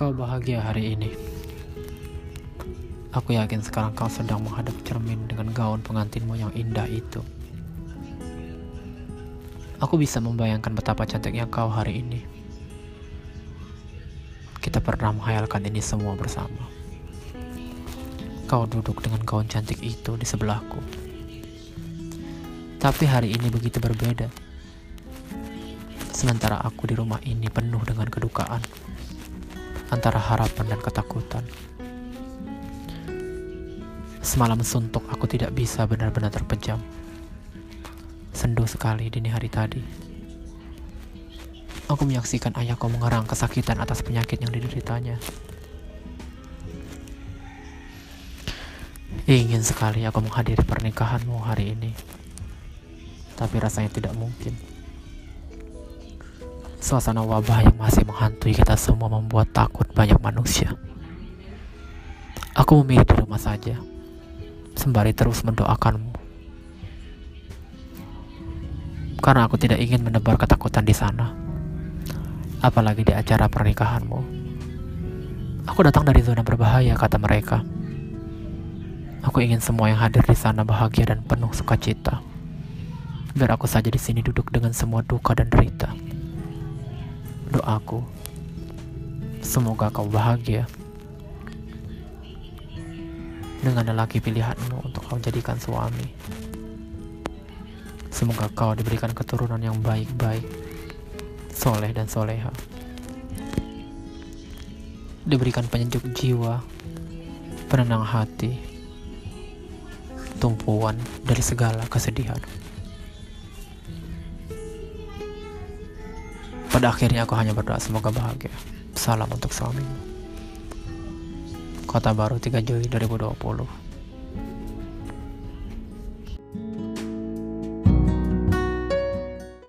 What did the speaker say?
Kau bahagia hari ini. Aku yakin sekarang kau sedang menghadap cermin dengan gaun pengantinmu yang indah itu. Aku bisa membayangkan betapa cantiknya kau hari ini. Kita pernah menghayalkan ini semua bersama. Kau duduk dengan gaun cantik itu di sebelahku. Tapi hari ini begitu berbeda. Sementara aku di rumah ini penuh dengan kedukaan antara harapan dan ketakutan. Semalam suntuk aku tidak bisa benar-benar terpejam. Sendu sekali dini hari tadi. Aku menyaksikan ayahku mengerang kesakitan atas penyakit yang dideritanya. Ingin sekali aku menghadiri pernikahanmu hari ini. Tapi rasanya tidak mungkin. Suasana wabah yang masih menghantui kita semua membuat takut banyak manusia. Aku memilih di rumah saja sembari terus mendoakanmu. Karena aku tidak ingin menebar ketakutan di sana, apalagi di acara pernikahanmu. Aku datang dari zona berbahaya, kata mereka. Aku ingin semua yang hadir di sana bahagia dan penuh sukacita. Biar aku saja di sini duduk dengan semua duka dan derita. Doaku, semoga kau bahagia dengan lelaki pilihanmu untuk kau jadikan suami. Semoga kau diberikan keturunan yang baik-baik, soleh dan soleha. Diberikan penyejuk jiwa, penenang hati, tumpuan dari segala kesedihan. Pada akhirnya aku hanya berdoa semoga bahagia. Salam untuk suamimu. Kota Baru 3 Juli 2020